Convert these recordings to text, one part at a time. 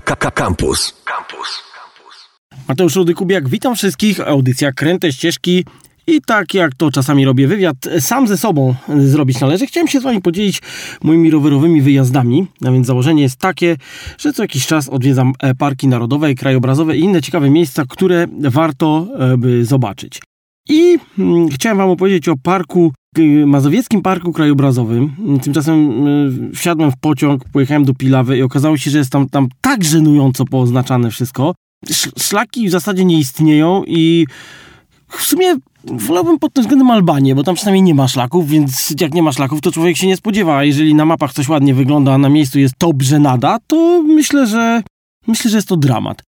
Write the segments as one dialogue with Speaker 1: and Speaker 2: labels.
Speaker 1: Campus. Campus.
Speaker 2: Mateusz Rudy-Kubiak, witam wszystkich. Audycja Kręte Ścieżki. I tak jak to czasami robię wywiad, sam ze sobą zrobić należy. Chciałem się z Wami podzielić moimi rowerowymi wyjazdami. A więc założenie jest takie, że co jakiś czas odwiedzam e, parki narodowe, krajobrazowe i inne ciekawe miejsca, które warto e, by zobaczyć. I mm, chciałem Wam opowiedzieć o parku, y, Mazowieckim Parku Krajobrazowym. Tymczasem y, wsiadłem w pociąg, pojechałem do Pilawy i okazało się, że jest tam, tam tak żenująco pooznaczane wszystko. Szlaki w zasadzie nie istnieją i w sumie wolałbym pod tym względem Albanię, bo tam przynajmniej nie ma szlaków, więc jak nie ma szlaków, to człowiek się nie spodziewa. A jeżeli na mapach coś ładnie wygląda, a na miejscu jest top nada, to myślę, że myślę, że jest to dramat.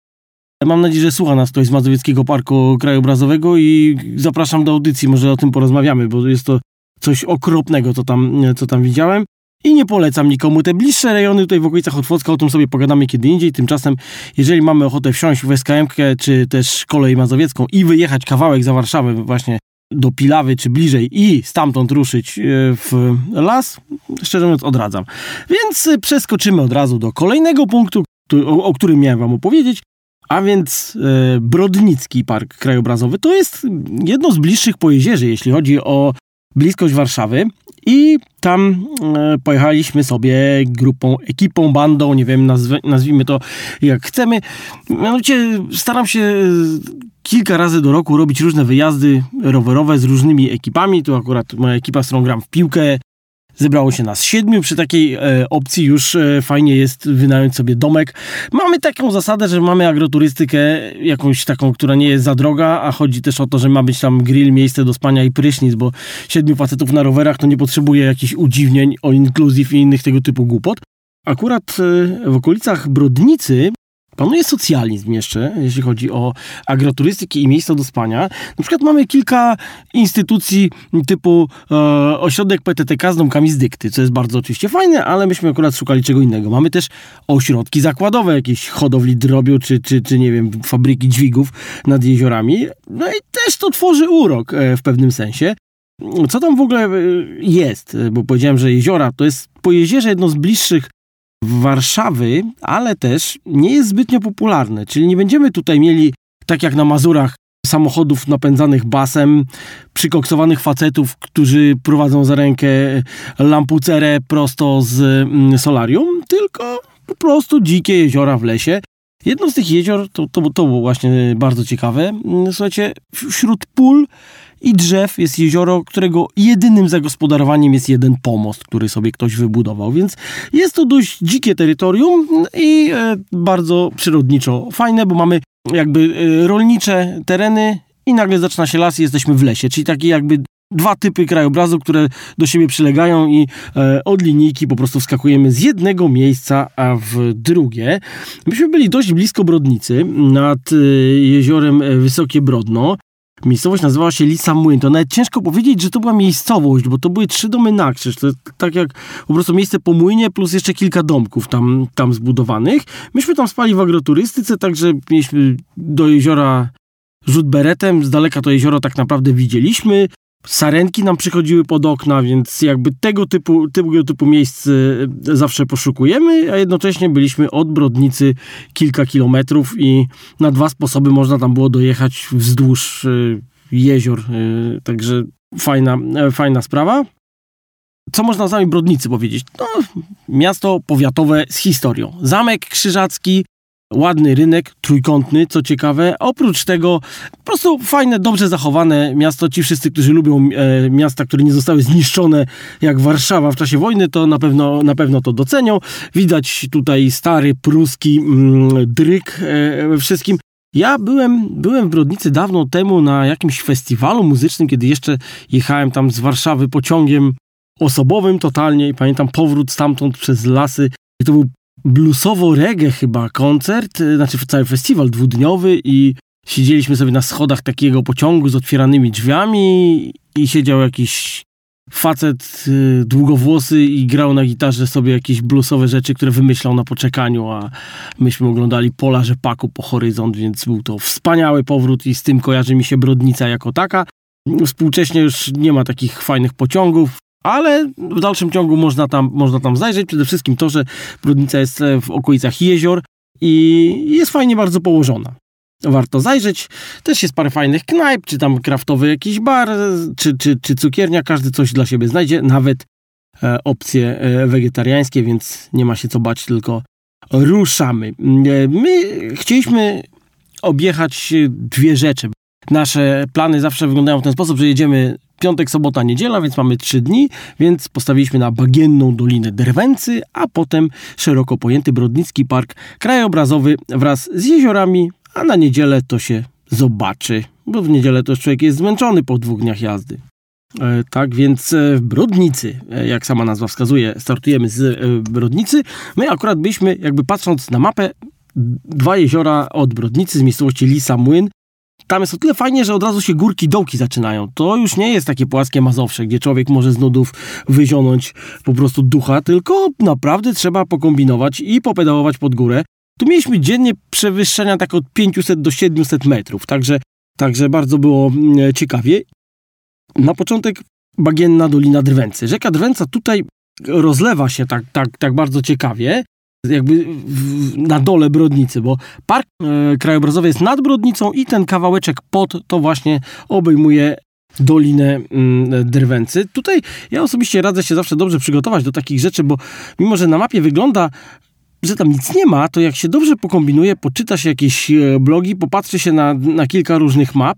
Speaker 2: Mam nadzieję, że słucha nas ktoś z Mazowieckiego Parku Krajobrazowego i zapraszam do audycji, może o tym porozmawiamy, bo jest to coś okropnego, co tam, co tam widziałem. I nie polecam nikomu te bliższe rejony tutaj w okolicach Otwocka, o tym sobie pogadamy kiedy indziej. Tymczasem, jeżeli mamy ochotę wsiąść w skm czy też kolej mazowiecką i wyjechać kawałek za Warszawę właśnie do Pilawy czy bliżej i stamtąd ruszyć e, w las, szczerze mówiąc odradzam. Więc przeskoczymy od razu do kolejnego punktu, o którym miałem wam opowiedzieć, a więc e, Brodnicki Park Krajobrazowy to jest jedno z bliższych pojezierzy, jeśli chodzi o bliskość Warszawy. I tam e, pojechaliśmy sobie grupą, ekipą, bandą, nie wiem, nazw nazwijmy to jak chcemy. Mianowicie staram się kilka razy do roku robić różne wyjazdy rowerowe z różnymi ekipami. Tu akurat moja ekipa, z którą gram w piłkę, Zebrało się nas siedmiu. Przy takiej e, opcji już e, fajnie jest wynająć sobie domek. Mamy taką zasadę, że mamy agroturystykę jakąś taką, która nie jest za droga, a chodzi też o to, że ma być tam grill, miejsce do spania i prysznic, bo siedmiu facetów na rowerach to nie potrzebuje jakichś udziwnień o inclusive i innych tego typu głupot. Akurat e, w okolicach Brodnicy Panuje socjalizm jeszcze, jeśli chodzi o agroturystykę i miejsca do spania. Na przykład mamy kilka instytucji typu e, ośrodek PTTK z domkami z dykty, co jest bardzo oczywiście fajne, ale myśmy akurat szukali czego innego. Mamy też ośrodki zakładowe, jakieś hodowli drobiu, czy, czy, czy nie wiem, fabryki dźwigów nad jeziorami. No i też to tworzy urok e, w pewnym sensie. Co tam w ogóle e, jest? Bo powiedziałem, że jeziora to jest po jezierze jedno z bliższych Warszawy, ale też nie jest zbytnio popularne. Czyli nie będziemy tutaj mieli, tak jak na Mazurach, samochodów napędzanych basem, przykoksowanych facetów, którzy prowadzą za rękę lampucerę prosto z mm, solarium, tylko po prostu dzikie jeziora w lesie. Jedno z tych jezior, to, to, to było właśnie bardzo ciekawe, słuchajcie, wśród pól i drzew jest jezioro, którego jedynym zagospodarowaniem jest jeden pomost, który sobie ktoś wybudował, więc jest to dość dzikie terytorium i e, bardzo przyrodniczo fajne, bo mamy jakby e, rolnicze tereny i nagle zaczyna się las i jesteśmy w lesie, czyli takie jakby dwa typy krajobrazu, które do siebie przylegają i e, od linijki po prostu wskakujemy z jednego miejsca a w drugie. Myśmy byli dość blisko Brodnicy, nad e, jeziorem Wysokie Brodno. Miejscowość nazywała się Lisa Młyn. To nawet ciężko powiedzieć, że to była miejscowość, bo to były trzy domy na krzyż. To tak jak po prostu miejsce po młynie plus jeszcze kilka domków tam, tam zbudowanych. Myśmy tam spali w agroturystyce, także mieliśmy do jeziora rzut beretem. Z daleka to jezioro tak naprawdę widzieliśmy. Sarenki nam przychodziły pod okna, więc jakby tego typu, tego typu miejsc e, zawsze poszukujemy, a jednocześnie byliśmy od Brodnicy kilka kilometrów i na dwa sposoby można tam było dojechać wzdłuż e, jezior, e, także fajna, fajna sprawa. Co można o samej Brodnicy powiedzieć? No, miasto powiatowe z historią. Zamek Krzyżacki, ładny rynek, trójkątny, co ciekawe. Oprócz tego po prostu fajne, dobrze zachowane miasto. Ci wszyscy, którzy lubią e, miasta, które nie zostały zniszczone jak Warszawa w czasie wojny, to na pewno, na pewno to docenią. Widać tutaj stary pruski mm, dryk e, we wszystkim. Ja byłem, byłem w Brodnicy dawno temu na jakimś festiwalu muzycznym, kiedy jeszcze jechałem tam z Warszawy pociągiem osobowym totalnie i pamiętam powrót stamtąd przez lasy. I to był bluesowo-reggae chyba koncert, y, znaczy cały festiwal dwudniowy i siedzieliśmy sobie na schodach takiego pociągu z otwieranymi drzwiami i siedział jakiś facet y, długowłosy i grał na gitarze sobie jakieś bluesowe rzeczy, które wymyślał na poczekaniu, a myśmy oglądali pola rzepaku po horyzont, więc był to wspaniały powrót i z tym kojarzy mi się Brodnica jako taka. Współcześnie już nie ma takich fajnych pociągów, ale w dalszym ciągu można tam, można tam zajrzeć. Przede wszystkim to, że Brodnica jest w okolicach jezior i jest fajnie bardzo położona. Warto zajrzeć. Też jest parę fajnych knajp, czy tam kraftowy jakiś bar, czy, czy, czy cukiernia. Każdy coś dla siebie znajdzie, nawet e, opcje e, wegetariańskie, więc nie ma się co bać, tylko ruszamy. E, my chcieliśmy objechać dwie rzeczy. Nasze plany zawsze wyglądają w ten sposób, że jedziemy piątek, sobota, niedziela, więc mamy trzy dni, więc postawiliśmy na bagienną Dolinę Derwęcy, a potem szeroko pojęty Brodnicki Park Krajobrazowy wraz z jeziorami, a na niedzielę to się zobaczy, bo w niedzielę to człowiek jest zmęczony po dwóch dniach jazdy. E, tak więc e, w Brodnicy, e, jak sama nazwa wskazuje, startujemy z Brodnicy. My akurat byliśmy, jakby patrząc na mapę, dwa jeziora od Brodnicy z miejscowości Lisa Młyn. Tam jest o tyle fajnie, że od razu się górki, dołki zaczynają. To już nie jest takie płaskie Mazowsze, gdzie człowiek może z nudów wyzionąć po prostu ducha, tylko naprawdę trzeba pokombinować i popedałować pod górę. Tu mieliśmy dziennie przewyższenia tak od 500 do 700 metrów, także, także bardzo było mm, ciekawie. Na początek bagienna Dolina Drwęcy. Rzeka Drwęca tutaj rozlewa się tak, tak, tak bardzo ciekawie, jakby na dole Brodnicy, bo park e, krajobrazowy jest nad Brodnicą i ten kawałeczek pod to właśnie obejmuje Dolinę mm, Drwęcy. Tutaj ja osobiście radzę się zawsze dobrze przygotować do takich rzeczy, bo mimo, że na mapie wygląda że tam nic nie ma, to jak się dobrze pokombinuje, poczyta się jakieś e, blogi, popatrzy się na, na kilka różnych map,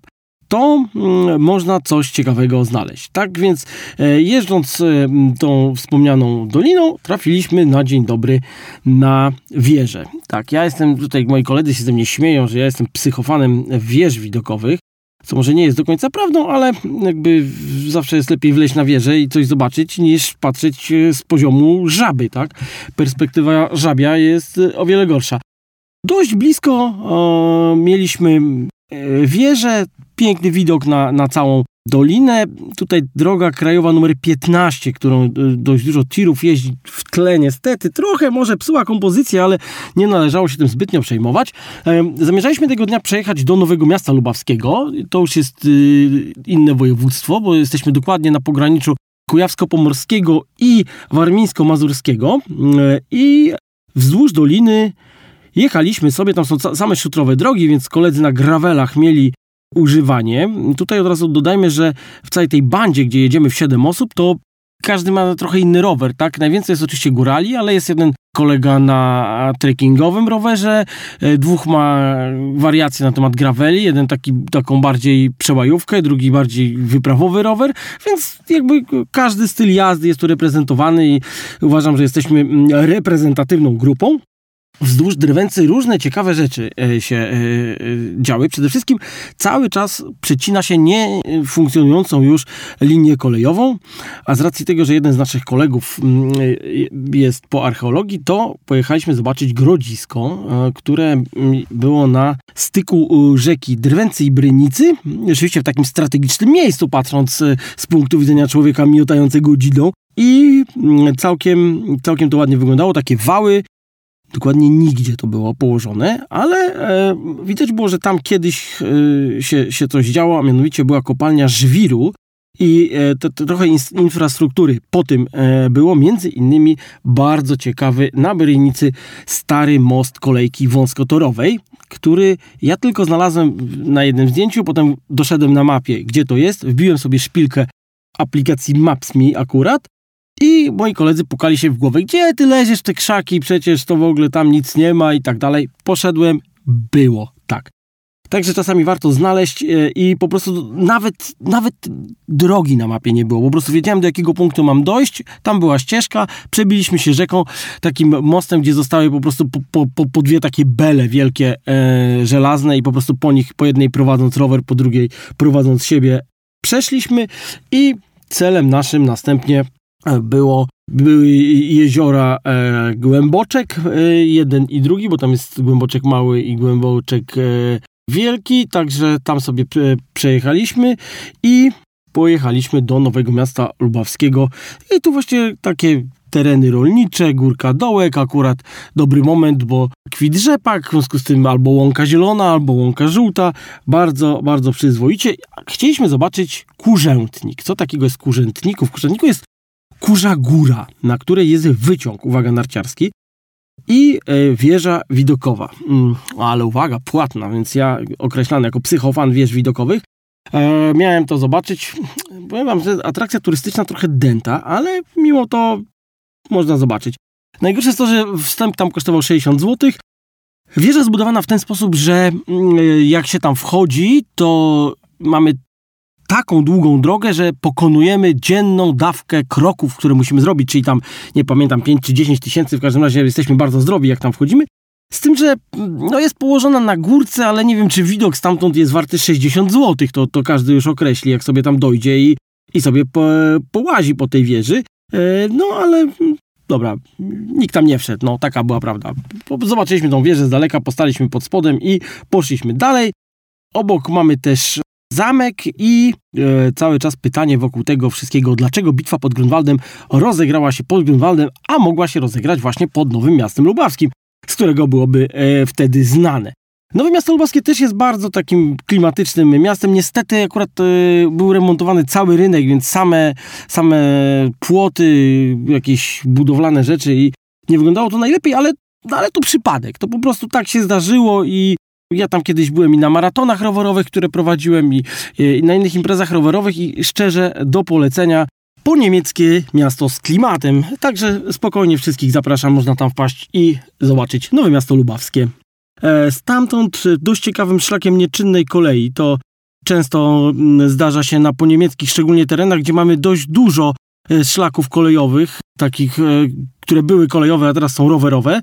Speaker 2: to mm, można coś ciekawego znaleźć. Tak więc e, jeżdżąc e, tą wspomnianą doliną, trafiliśmy na dzień dobry na wieżę. Tak, ja jestem tutaj, moi koledzy się ze mnie śmieją, że ja jestem psychofanem wież widokowych co może nie jest do końca prawdą, ale jakby zawsze jest lepiej wleźć na wieżę i coś zobaczyć, niż patrzeć e, z poziomu żaby, tak? Perspektywa żabia jest o wiele gorsza. Dość blisko o, mieliśmy wieżę, piękny widok na, na całą dolinę. Tutaj droga krajowa numer 15, którą dość dużo tirów jeździ w tle niestety. Trochę może psuła kompozycję, ale nie należało się tym zbytnio przejmować. Zamierzaliśmy tego dnia przejechać do Nowego Miasta Lubawskiego. To już jest y, inne województwo, bo jesteśmy dokładnie na pograniczu Kujawsko-Pomorskiego i Warmińsko-Mazurskiego. I wzdłuż doliny jechaliśmy sobie, tam są same szutrowe drogi, więc koledzy na gravelach mieli używanie. Tutaj od razu dodajmy, że w całej tej bandzie, gdzie jedziemy w 7 osób, to każdy ma trochę inny rower, tak? Najwięcej jest oczywiście górali, ale jest jeden kolega na trekkingowym rowerze, e, dwóch ma wariacje na temat graveli, jeden taki, taką bardziej przełajówkę, drugi bardziej wyprawowy rower, więc jakby każdy styl jazdy jest tu reprezentowany i uważam, że jesteśmy reprezentatywną grupą wzdłuż Drwęcy różne ciekawe rzeczy e, się e, e, działy. Przede wszystkim cały czas przecina się niefunkcjonującą już linię kolejową, a z racji tego, że jeden z naszych kolegów mm, jest po archeologii, to pojechaliśmy zobaczyć grodzisko, które mm, było na styku rzeki Drwęcy i Brynicy. Oczywiście w takim strategicznym miejscu, patrząc z punktu widzenia człowieka miotającego dzidą. I mm, całkiem, całkiem to ładnie wyglądało. Takie wały Dokładnie nigdzie to było położone, ale e, widać było, że tam kiedyś e, się, się coś działo, a mianowicie była kopalnia żwiru i e, to, to trochę in, infrastruktury po tym e, było. Między innymi bardzo ciekawy na Berynicy stary most kolejki wąskotorowej, który ja tylko znalazłem na jednym zdjęciu, potem doszedłem na mapie, gdzie to jest, wbiłem sobie szpilkę aplikacji Maps.me akurat i moi koledzy pukali się w głowę, gdzie ty leziesz te krzaki, przecież to w ogóle tam nic nie ma i tak dalej. Poszedłem, było tak. Także czasami warto znaleźć e, i po prostu nawet, nawet drogi na mapie nie było. Po prostu wiedziałem, do jakiego punktu mam dojść. Tam była ścieżka, przebiliśmy się rzeką, takim mostem, gdzie zostały po prostu po, po, po dwie takie bele wielkie, e, żelazne i po prostu po nich, po jednej prowadząc rower, po drugiej prowadząc siebie, przeszliśmy i celem naszym następnie było, były jeziora e, Głęboczek, e, jeden i drugi, bo tam jest Głęboczek Mały i Głęboczek e, Wielki, także tam sobie prze, przejechaliśmy i pojechaliśmy do Nowego Miasta Lubawskiego i tu właśnie takie tereny rolnicze, górka dołek, akurat dobry moment, bo kwit rzepak, w związku z tym albo łąka zielona, albo łąka żółta, bardzo, bardzo przyzwoicie. Chcieliśmy zobaczyć kurzętnik. Co takiego jest kurzętniku? W kurzętniku jest Kurza Góra, na której jest wyciąg, uwaga, narciarski. i e, wieża widokowa. Mm, ale uwaga, płatna, więc ja określany jako psychofan wież widokowych. E, miałem to zobaczyć. Powiem wam, że atrakcja turystyczna trochę dęta, ale mimo to można zobaczyć. Najgorsze jest to, że wstęp tam kosztował 60 zł. Wieża zbudowana w ten sposób, że mm, jak się tam wchodzi, to mamy taką długą drogę, że pokonujemy dzienną dawkę kroków, które musimy zrobić, czyli tam, nie pamiętam, 5 czy 10 tysięcy, w każdym razie jesteśmy bardzo zdrowi, jak tam wchodzimy. Z tym, że no, jest położona na górce, ale nie wiem, czy widok stamtąd jest warty 60 zł. To, to każdy już określi, jak sobie tam dojdzie i, i sobie po, połazi po tej wieży. E, no, ale dobra, nikt tam nie wszedł, no taka była prawda. Zobaczyliśmy tą wieżę z daleka, postaliśmy pod spodem i poszliśmy dalej. Obok mamy też zamek i e, cały czas pytanie wokół tego wszystkiego, dlaczego bitwa pod Grunwaldem rozegrała się pod Grunwaldem, a mogła się rozegrać właśnie pod Nowym Miastem Lubawskim, z którego byłoby e, wtedy znane. Nowe Miasto Lubawskie też jest bardzo takim klimatycznym miastem. Niestety akurat e, był remontowany cały rynek, więc same, same płoty, jakieś budowlane rzeczy i nie wyglądało to najlepiej, ale, ale to przypadek. To po prostu tak się zdarzyło i ja tam kiedyś byłem i na maratonach rowerowych, które prowadziłem i, i na innych imprezach rowerowych i szczerze do polecenia po niemieckie miasto z klimatem. Także spokojnie wszystkich zapraszam, można tam wpaść i zobaczyć nowe miasto lubawskie. E, stamtąd dość ciekawym szlakiem nieczynnej kolei to często zdarza się na poniemieckich, szczególnie terenach, gdzie mamy dość dużo e, szlaków kolejowych, takich, e, które były kolejowe, a teraz są rowerowe.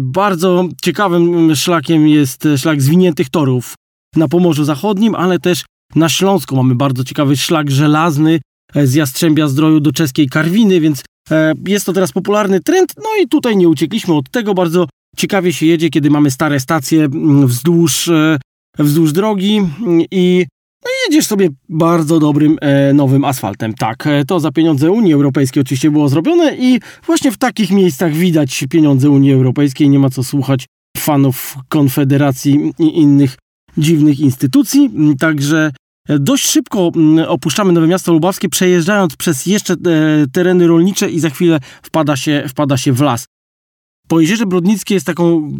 Speaker 2: Bardzo ciekawym szlakiem jest szlak zwiniętych torów na Pomorzu Zachodnim, ale też na Śląsku mamy bardzo ciekawy szlak żelazny z Jastrzębia Zdroju do czeskiej Karwiny, więc jest to teraz popularny trend. No i tutaj nie uciekliśmy od tego. Bardzo ciekawie się jedzie, kiedy mamy stare stacje mm, wzdłuż, e, wzdłuż drogi mm, i no jedziesz sobie bardzo dobrym e, nowym asfaltem. Tak, e, to za pieniądze Unii Europejskiej oczywiście było zrobione i właśnie w takich miejscach widać pieniądze Unii Europejskiej. Nie ma co słuchać fanów Konfederacji i innych dziwnych instytucji. Mm, także dość szybko opuszczamy Nowe Miasto Lubawskie, przejeżdżając przez jeszcze tereny rolnicze i za chwilę wpada się, wpada się w las. Pojezierze Brodnickie jest taką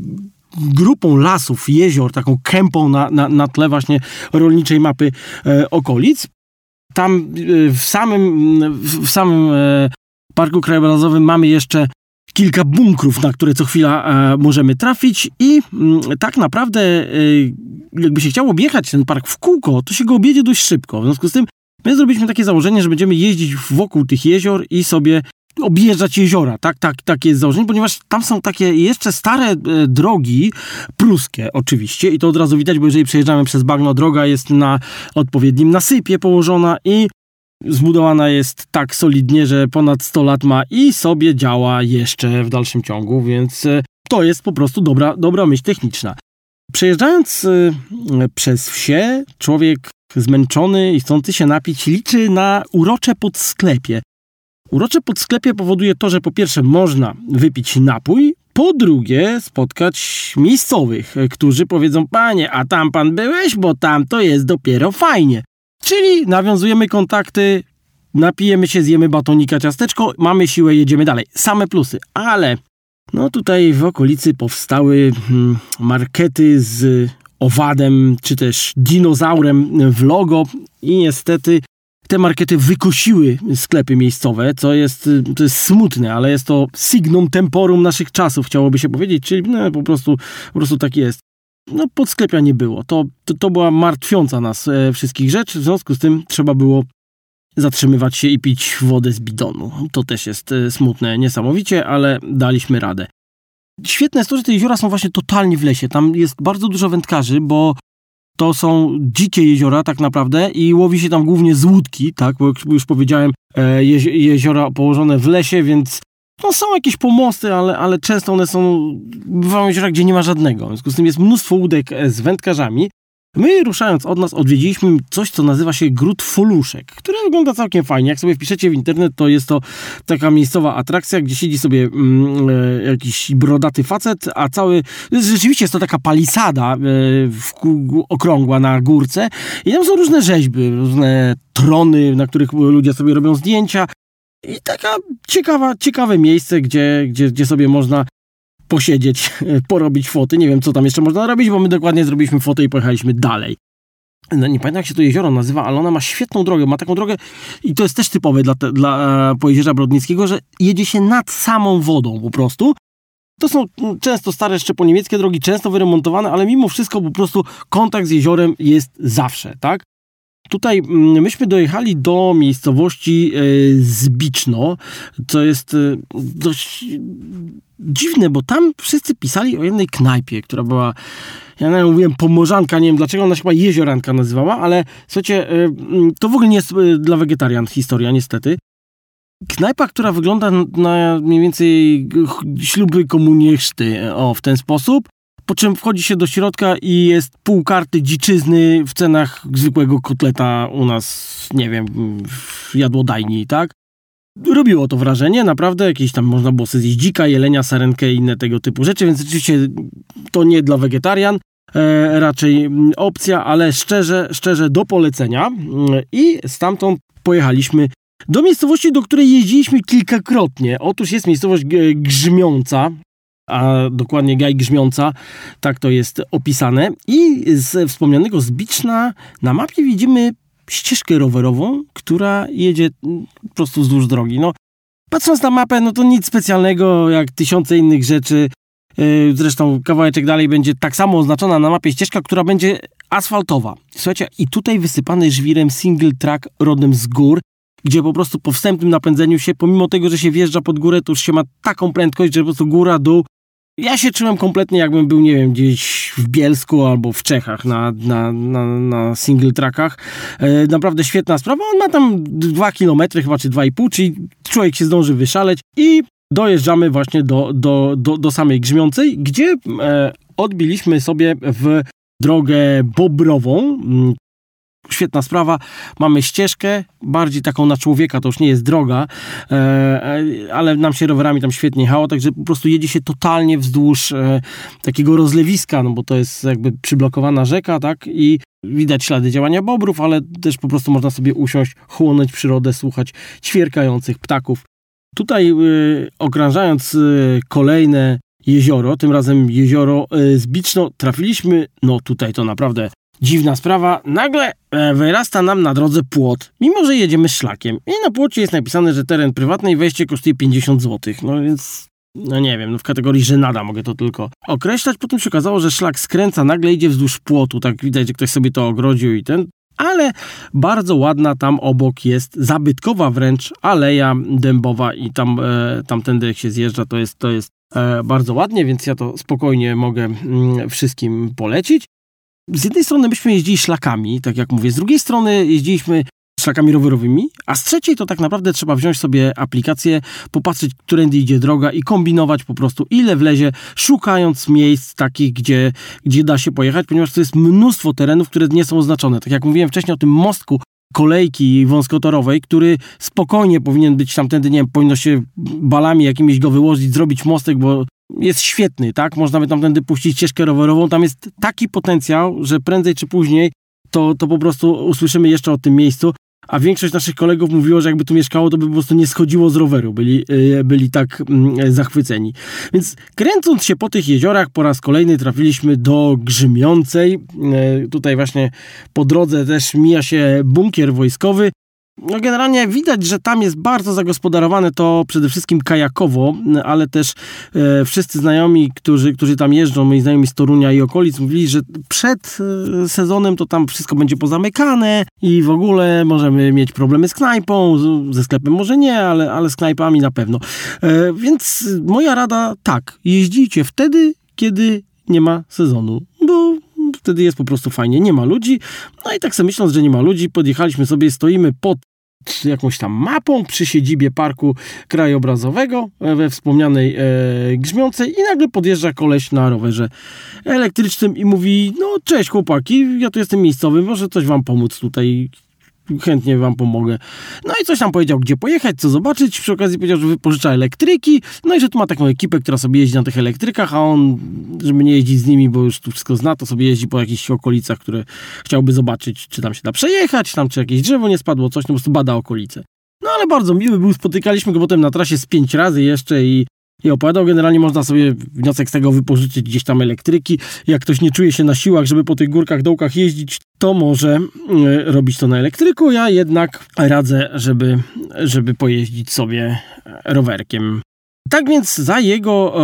Speaker 2: grupą lasów, jezior, taką kępą na, na, na tle właśnie rolniczej mapy e, okolic. Tam e, w samym, w samym e, Parku Krajobrazowym mamy jeszcze kilka bunkrów, na które co chwila e, możemy trafić i m, mm, tak naprawdę e, jakby się chciało objechać ten park w kółko, to się go objedzie dość szybko. W związku z tym my zrobiliśmy takie założenie, że będziemy jeździć wokół tych jezior i sobie objeżdżać jeziora, tak, tak, takie jest założenie, ponieważ tam są takie jeszcze stare e, drogi, pruskie oczywiście. I to od razu widać, bo jeżeli przejeżdżamy przez bagno, droga jest na odpowiednim nasypie położona i zbudowana jest tak solidnie, że ponad 100 lat ma i sobie działa jeszcze w dalszym ciągu, więc e, to jest po prostu dobra, dobra myśl techniczna. Przejeżdżając e, przez wsie, człowiek zmęczony i chcący się napić liczy na urocze podsklepie, Urocze podsklepie powoduje to, że po pierwsze można wypić napój, po drugie spotkać miejscowych, którzy powiedzą, panie, a tam pan byłeś, bo tam to jest dopiero fajnie. Czyli nawiązujemy kontakty, napijemy się, zjemy batonika, ciasteczko, mamy siłę, jedziemy dalej. Same plusy, ale no tutaj w okolicy powstały hmm, markety z owadem, czy też dinozaurem w logo i niestety te markety wykosiły sklepy miejscowe, co jest, to jest smutne, ale jest to signum temporum naszych czasów, chciałoby się powiedzieć, czyli no, po, prostu, po prostu tak jest. No, podsklepia nie było. To, to, to była martwiąca nas e, wszystkich rzecz, w związku z tym trzeba było zatrzymywać się i pić wodę z bidonu. To też jest e, smutne niesamowicie, ale daliśmy radę. Świetne jest to, że te jeziora są właśnie totalnie w lesie. Tam jest bardzo dużo wędkarzy, bo to są dzikie jeziora tak naprawdę i łowi się tam głównie z łódki, tak, bo już powiedziałem, e, jeziora położone w lesie, więc no są jakieś pomosty, ale, ale często one są, bywają jeziora, gdzie nie ma żadnego. W związku z tym jest mnóstwo łódek e, z wędkarzami My ruszając od nas odwiedziliśmy coś, co nazywa się Gród Foluszek, które wygląda całkiem fajnie. Jak sobie wpiszecie w internet, to jest to taka miejscowa atrakcja, gdzie siedzi sobie mm, e, jakiś brodaty facet, a cały... Rzeczywiście jest to taka palisada w, okrągła na górce i tam są różne rzeźby, różne trony, na których ludzie sobie robią zdjęcia. I taka ciekawa, ciekawe miejsce, gdzie, gdzie, gdzie sobie można posiedzieć, porobić foty. Nie wiem, co tam jeszcze można robić, bo my dokładnie zrobiliśmy fotę i pojechaliśmy dalej. No, nie pamiętam jak się to jezioro nazywa, ale ona ma świetną drogę, ma taką drogę i to jest też typowe dla, te, dla e, Pojezierza Brodnickiego, że jedzie się nad samą wodą po prostu. To są mm, często stare jeszcze po niemieckie drogi, często wyremontowane, ale mimo wszystko po prostu kontakt z jeziorem jest zawsze, tak? Tutaj mm, myśmy dojechali do miejscowości e, Zbiczno, co jest e, dość dziwne, bo tam wszyscy pisali o jednej knajpie, która była, ja nawet mówiłem pomorzanka, nie wiem dlaczego, ona się chyba jezioranka nazywała, ale słuchajcie, e, mm, to w ogóle nie jest dla wegetarian historia, niestety. Knajpa, która wygląda na mniej więcej śluby komunie o, w ten sposób. Po czym wchodzi się do środka i jest pół karty dziczyzny w cenach zwykłego kotleta u nas, nie wiem, w jadłodajni, tak? Robiło to wrażenie, naprawdę, jakieś tam można było sobie zjeść dzika, jelenia, sarenkę i inne tego typu rzeczy, więc oczywiście to nie dla wegetarian, e, raczej opcja, ale szczerze, szczerze do polecenia i stamtąd pojechaliśmy do miejscowości, do której jeździliśmy kilkakrotnie. Otóż jest miejscowość Grzmiąca, a dokładnie Gaj Grzmiąca, tak to jest opisane. I z wspomnianego Zbiczna na mapie widzimy ścieżkę rowerową, która jedzie po prostu wzdłuż drogi. No, patrząc na mapę, no to nic specjalnego, jak tysiące innych rzeczy. Yy, zresztą kawałeczek dalej będzie tak samo oznaczona na mapie ścieżka, która będzie asfaltowa. Słuchajcie, i tutaj wysypany żwirem single track rodem z gór, gdzie po prostu po wstępnym napędzeniu się, pomimo tego, że się wjeżdża pod górę, to już się ma taką prędkość, że po prostu góra, dół. Ja się czułem kompletnie jakbym był, nie wiem, gdzieś w Bielsku albo w Czechach na, na, na, na single trackach. E, naprawdę świetna sprawa. On ma tam 2 km chyba, czy 2,5, czyli człowiek się zdąży wyszaleć i dojeżdżamy właśnie do, do, do, do samej Grzmiącej, gdzie e, odbiliśmy sobie w drogę bobrową, świetna sprawa. Mamy ścieżkę, bardziej taką na człowieka, to już nie jest droga, e, e, ale nam się rowerami tam świetnie jechało, także po prostu jedzie się totalnie wzdłuż e, takiego rozlewiska, no bo to jest jakby przyblokowana rzeka, tak, i widać ślady działania bobrów, ale też po prostu można sobie usiąść, chłonąć przyrodę, słuchać ćwierkających ptaków. Tutaj okrążając kolejne jezioro, tym razem jezioro Zbiczno, trafiliśmy, no tutaj to naprawdę Dziwna sprawa, nagle e, wyrasta nam na drodze płot, mimo że jedziemy szlakiem. I na płocie jest napisane, że teren prywatny i wejście kosztuje 50 zł. No więc, no nie wiem, no w kategorii żenada mogę to tylko określać. Potem się okazało, że szlak skręca, nagle idzie wzdłuż płotu, tak widać, że ktoś sobie to ogrodził i ten. Ale bardzo ładna tam obok jest, zabytkowa wręcz, aleja dębowa i tam, e, tamtędy jak się zjeżdża, to jest, to jest e, bardzo ładnie, więc ja to spokojnie mogę mm, wszystkim polecić z jednej strony myśmy jeździli szlakami, tak jak mówię, z drugiej strony jeździliśmy szlakami rowerowymi, a z trzeciej to tak naprawdę trzeba wziąć sobie aplikację, popatrzeć, którędy idzie droga i kombinować po prostu ile wlezie, szukając miejsc takich, gdzie, gdzie da się pojechać, ponieważ to jest mnóstwo terenów, które nie są oznaczone. Tak jak mówiłem wcześniej o tym mostku kolejki wąskotorowej, który spokojnie powinien być tamtędy, nie wiem, powinno się balami jakimiś go wyłożyć, zrobić mostek, bo jest świetny, tak? Można by tamtędy puścić ścieżkę rowerową. Tam jest taki potencjał, że prędzej czy później to, to po prostu usłyszymy jeszcze o tym miejscu. A większość naszych kolegów mówiło, że jakby tu mieszkało, to by po prostu nie schodziło z roweru. Byli, e, byli tak mm, zachwyceni. Więc kręcąc się po tych jeziorach, po raz kolejny trafiliśmy do Grzymiącej. E, tutaj właśnie po drodze też mija się bunkier wojskowy. No generalnie widać, że tam jest bardzo zagospodarowane to przede wszystkim kajakowo, ale też e, wszyscy znajomi, którzy, którzy tam jeżdżą, moi znajomi z Torunia i okolic, mówili, że przed e, sezonem to tam wszystko będzie pozamykane i w ogóle możemy mieć problemy z knajpą, ze sklepem może nie, ale, ale z knajpami na pewno. E, więc moja rada tak, jeździcie wtedy, kiedy nie ma sezonu, bo wtedy jest po prostu fajnie, nie ma ludzi. No i tak sobie myśląc, że nie ma ludzi, podjechaliśmy sobie, stoimy pod jakąś tam mapą przy siedzibie parku krajobrazowego e, we wspomnianej e, Grzmiącej i nagle podjeżdża koleś na rowerze elektrycznym i mówi, no cześć chłopaki, ja tu jestem miejscowy, może coś wam pomóc tutaj chętnie wam pomogę. No i coś tam powiedział, gdzie pojechać, co zobaczyć. Przy okazji powiedział, że wypożycza elektryki. No i że tu ma taką ekipę, która sobie jeździ na tych elektrykach, a on, żeby nie jeździć z nimi, bo już tu wszystko zna, to sobie jeździ po jakichś okolicach, które chciałby zobaczyć, czy tam się da przejechać, tam czy jakieś drzewo nie spadło, coś, no po prostu bada okolice. No ale bardzo miły był, spotykaliśmy go potem na trasie z pięć razy jeszcze i i opowiadał. Generalnie można sobie wniosek z tego wypożyczyć gdzieś tam elektryki. Jak ktoś nie czuje się na siłach, żeby po tych górkach, dołkach jeździć, to może e, robić to na elektryku. Ja jednak radzę, żeby, żeby pojeździć sobie rowerkiem. Tak więc za jego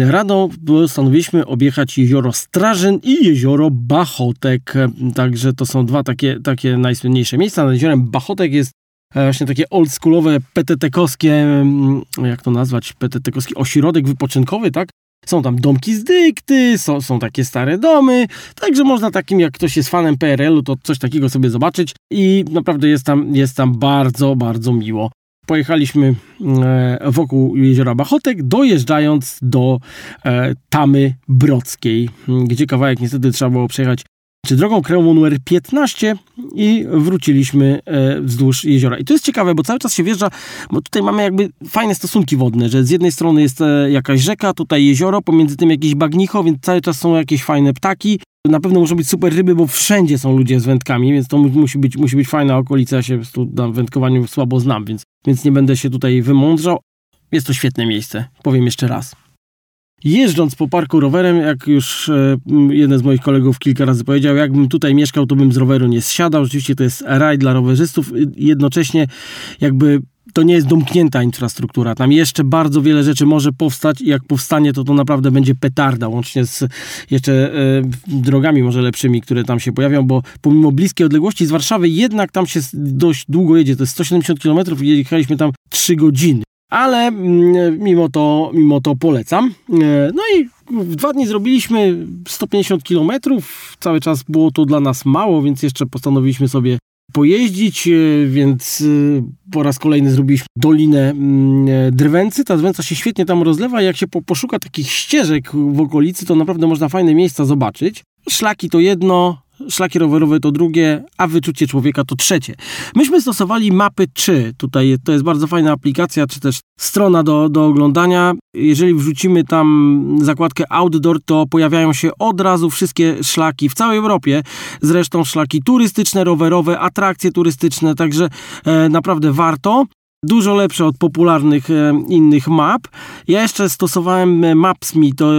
Speaker 2: e, radą postanowiliśmy objechać jezioro Strażyn i jezioro Bachotek. Także to są dwa takie, takie najsłynniejsze miejsca. Nad jeziorem Bachotek jest e, właśnie takie oldschoolowe, petetekowskie, mm, jak to nazwać, petetekowski ośrodek wypoczynkowy, tak? Są tam domki z dykty, są, są takie stare domy, także można takim, jak ktoś jest fanem PRL-u, to coś takiego sobie zobaczyć i naprawdę jest tam, jest tam bardzo, bardzo miło pojechaliśmy e, wokół jeziora Bachotek, dojeżdżając do e, Tamy Brodzkiej, gdzie kawałek niestety trzeba było przejechać czy drogą krajową numer 15 i wróciliśmy e, wzdłuż jeziora. I to jest ciekawe, bo cały czas się wjeżdża, bo tutaj mamy jakby fajne stosunki wodne, że z jednej strony jest jakaś rzeka, tutaj jezioro, pomiędzy tym jakieś bagnicho, więc cały czas są jakieś fajne ptaki. Na pewno muszą być super ryby, bo wszędzie są ludzie z wędkami, więc to musi być, musi być fajna okolica. Ja się tu na wędkowaniu słabo znam, więc, więc nie będę się tutaj wymądrzał. Jest to świetne miejsce, powiem jeszcze raz. Jeżdżąc po parku rowerem, jak już e, jeden z moich kolegów kilka razy powiedział, jakbym tutaj mieszkał, to bym z roweru nie zsiadał. Oczywiście to jest raj dla rowerzystów. Jednocześnie jakby to nie jest domknięta infrastruktura. Tam jeszcze bardzo wiele rzeczy może powstać i jak powstanie, to to naprawdę będzie petarda, łącznie z jeszcze e, drogami może lepszymi, które tam się pojawią, bo pomimo bliskiej odległości z Warszawy jednak tam się dość długo jedzie. To jest 170 km i jechaliśmy tam 3 godziny. Ale mm, mimo to, mimo to polecam. E, no i w dwa dni zrobiliśmy 150 km. Cały czas było to dla nas mało, więc jeszcze postanowiliśmy sobie pojeździć, e, więc e, po raz kolejny zrobiliśmy dolinę mm, Drwęcy. Ta Drwęca się świetnie tam rozlewa jak się poszuka takich ścieżek w okolicy, to naprawdę można fajne miejsca zobaczyć. Szlaki to jedno, szlaki rowerowe to drugie, a wyczucie człowieka to trzecie. Myśmy stosowali mapy 3. Tutaj to jest bardzo fajna aplikacja, czy też strona do, do oglądania. Jeżeli wrzucimy tam zakładkę outdoor, to pojawiają się od razu wszystkie szlaki w całej Europie. Zresztą szlaki turystyczne, rowerowe, atrakcje turystyczne, także e, naprawdę warto dużo lepsze od popularnych e, innych map. Ja jeszcze stosowałem e, Maps.me, to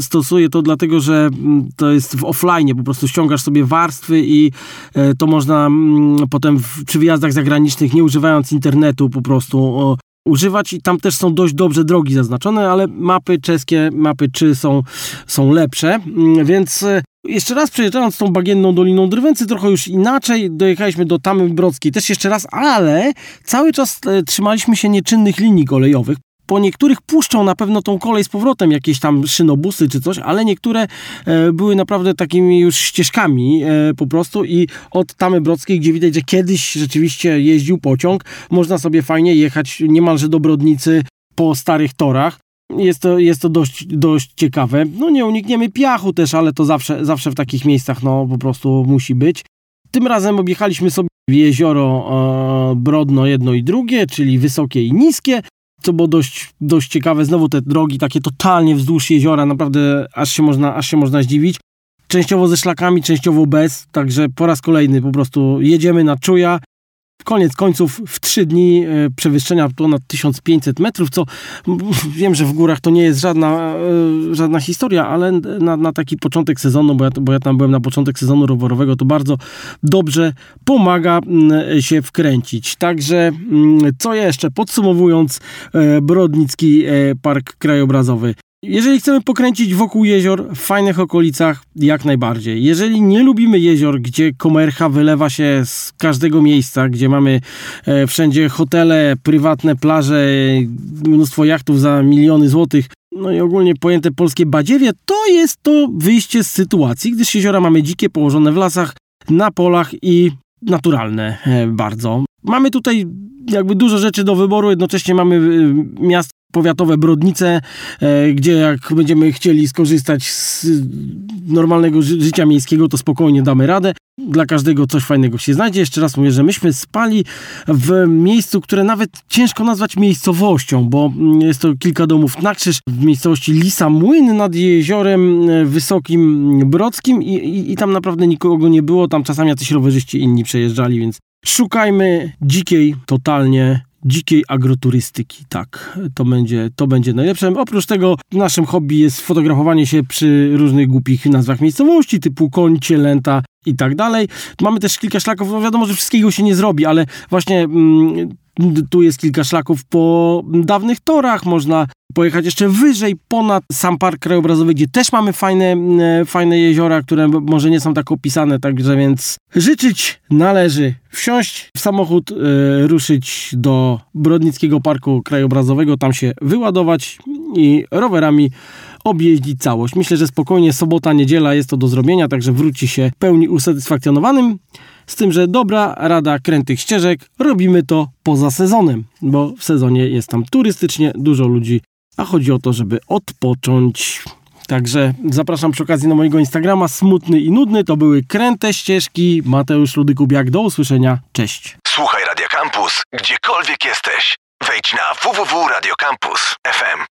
Speaker 2: stosuję to dlatego, że mm, to jest w offline, po prostu ściągasz sobie warstwy i e, to można mm, potem w, przy wyjazdach zagranicznych, nie używając internetu, po prostu o, używać. I tam też są dość dobrze drogi zaznaczone, ale mapy czeskie, mapy czy są, są lepsze, mm, więc jeszcze raz przejeżdżając tą bagienną Doliną Drwęcy, trochę już inaczej, dojechaliśmy do Tamy Brodzkiej, też jeszcze raz, ale cały czas e, trzymaliśmy się nieczynnych linii kolejowych. Po niektórych puszczą na pewno tą kolej z powrotem, jakieś tam szynobusy czy coś, ale niektóre e, były naprawdę takimi już ścieżkami e, po prostu i od Tamy Brodzkiej, gdzie widać, że kiedyś rzeczywiście jeździł pociąg, można sobie fajnie jechać niemalże do Brodnicy po starych torach. Jest to, jest to dość, dość ciekawe. No nie unikniemy piachu też, ale to zawsze, zawsze w takich miejscach no po prostu musi być. Tym razem objechaliśmy sobie jezioro e, Brodno jedno i drugie, czyli wysokie i niskie, co było dość, dość ciekawe. Znowu te drogi takie totalnie wzdłuż jeziora, naprawdę aż się można, aż się można zdziwić. Częściowo ze szlakami, częściowo bez, także po raz kolejny po prostu jedziemy na czuja Koniec końców w trzy dni e, przewyższenia ponad 1500 metrów, co wiem, że w górach to nie jest żadna, e, żadna historia, ale na, na taki początek sezonu, bo ja, bo ja tam byłem na początek sezonu rowerowego, to bardzo dobrze pomaga się wkręcić. Także co jeszcze? Podsumowując, e, Brodnicki Park Krajobrazowy jeżeli chcemy pokręcić wokół jezior w fajnych okolicach, jak najbardziej. Jeżeli nie lubimy jezior, gdzie komercha wylewa się z każdego miejsca, gdzie mamy e, wszędzie hotele, prywatne plaże, mnóstwo jachtów za miliony złotych, no i ogólnie pojęte polskie badziewie, to jest to wyjście z sytuacji, gdyż jeziora mamy dzikie, położone w lasach, na polach i naturalne e, bardzo. Mamy tutaj jakby dużo rzeczy do wyboru, jednocześnie mamy e, miast powiatowe Brodnice, e, gdzie jak będziemy chcieli skorzystać z normalnego życia miejskiego, to spokojnie damy radę. Dla każdego coś fajnego się znajdzie. Jeszcze raz mówię, że myśmy spali w miejscu, które nawet ciężko nazwać miejscowością, bo jest to kilka domów na krzyż w miejscowości Lisa Młyn nad jeziorem e, Wysokim Brodzkim i, i, i tam naprawdę nikogo nie było. Tam czasami jacyś rowerzyści inni przejeżdżali, więc szukajmy dzikiej, totalnie dzikiej agroturystyki. Tak, to będzie, to będzie najlepsze. Oprócz tego naszym hobby jest fotografowanie się przy różnych głupich nazwach miejscowości, typu Końcie, Lęta i tak dalej. Mamy też kilka szlaków, no wiadomo, że wszystkiego się nie zrobi, ale właśnie mm, tu jest kilka szlaków po dawnych torach, można pojechać jeszcze wyżej, ponad sam park krajobrazowy, gdzie też mamy fajne, e, fajne jeziora, które może nie są tak opisane, także więc życzyć należy wsiąść w samochód, e, ruszyć do Brodnickiego Parku Krajobrazowego, tam się wyładować i rowerami objeździć całość. Myślę, że spokojnie sobota, niedziela jest to do zrobienia, także wróci się pełni usatysfakcjonowanym. Z tym, że dobra rada krętych ścieżek, robimy to poza sezonem, bo w sezonie jest tam turystycznie dużo ludzi, a chodzi o to, żeby odpocząć. Także zapraszam przy okazji na mojego Instagrama Smutny i Nudny. To były kręte ścieżki. Mateusz Ludykubiak. Do usłyszenia. Cześć.
Speaker 1: Słuchaj Radio Campus, gdziekolwiek jesteś. Wejdź na www.radiocampus.fm.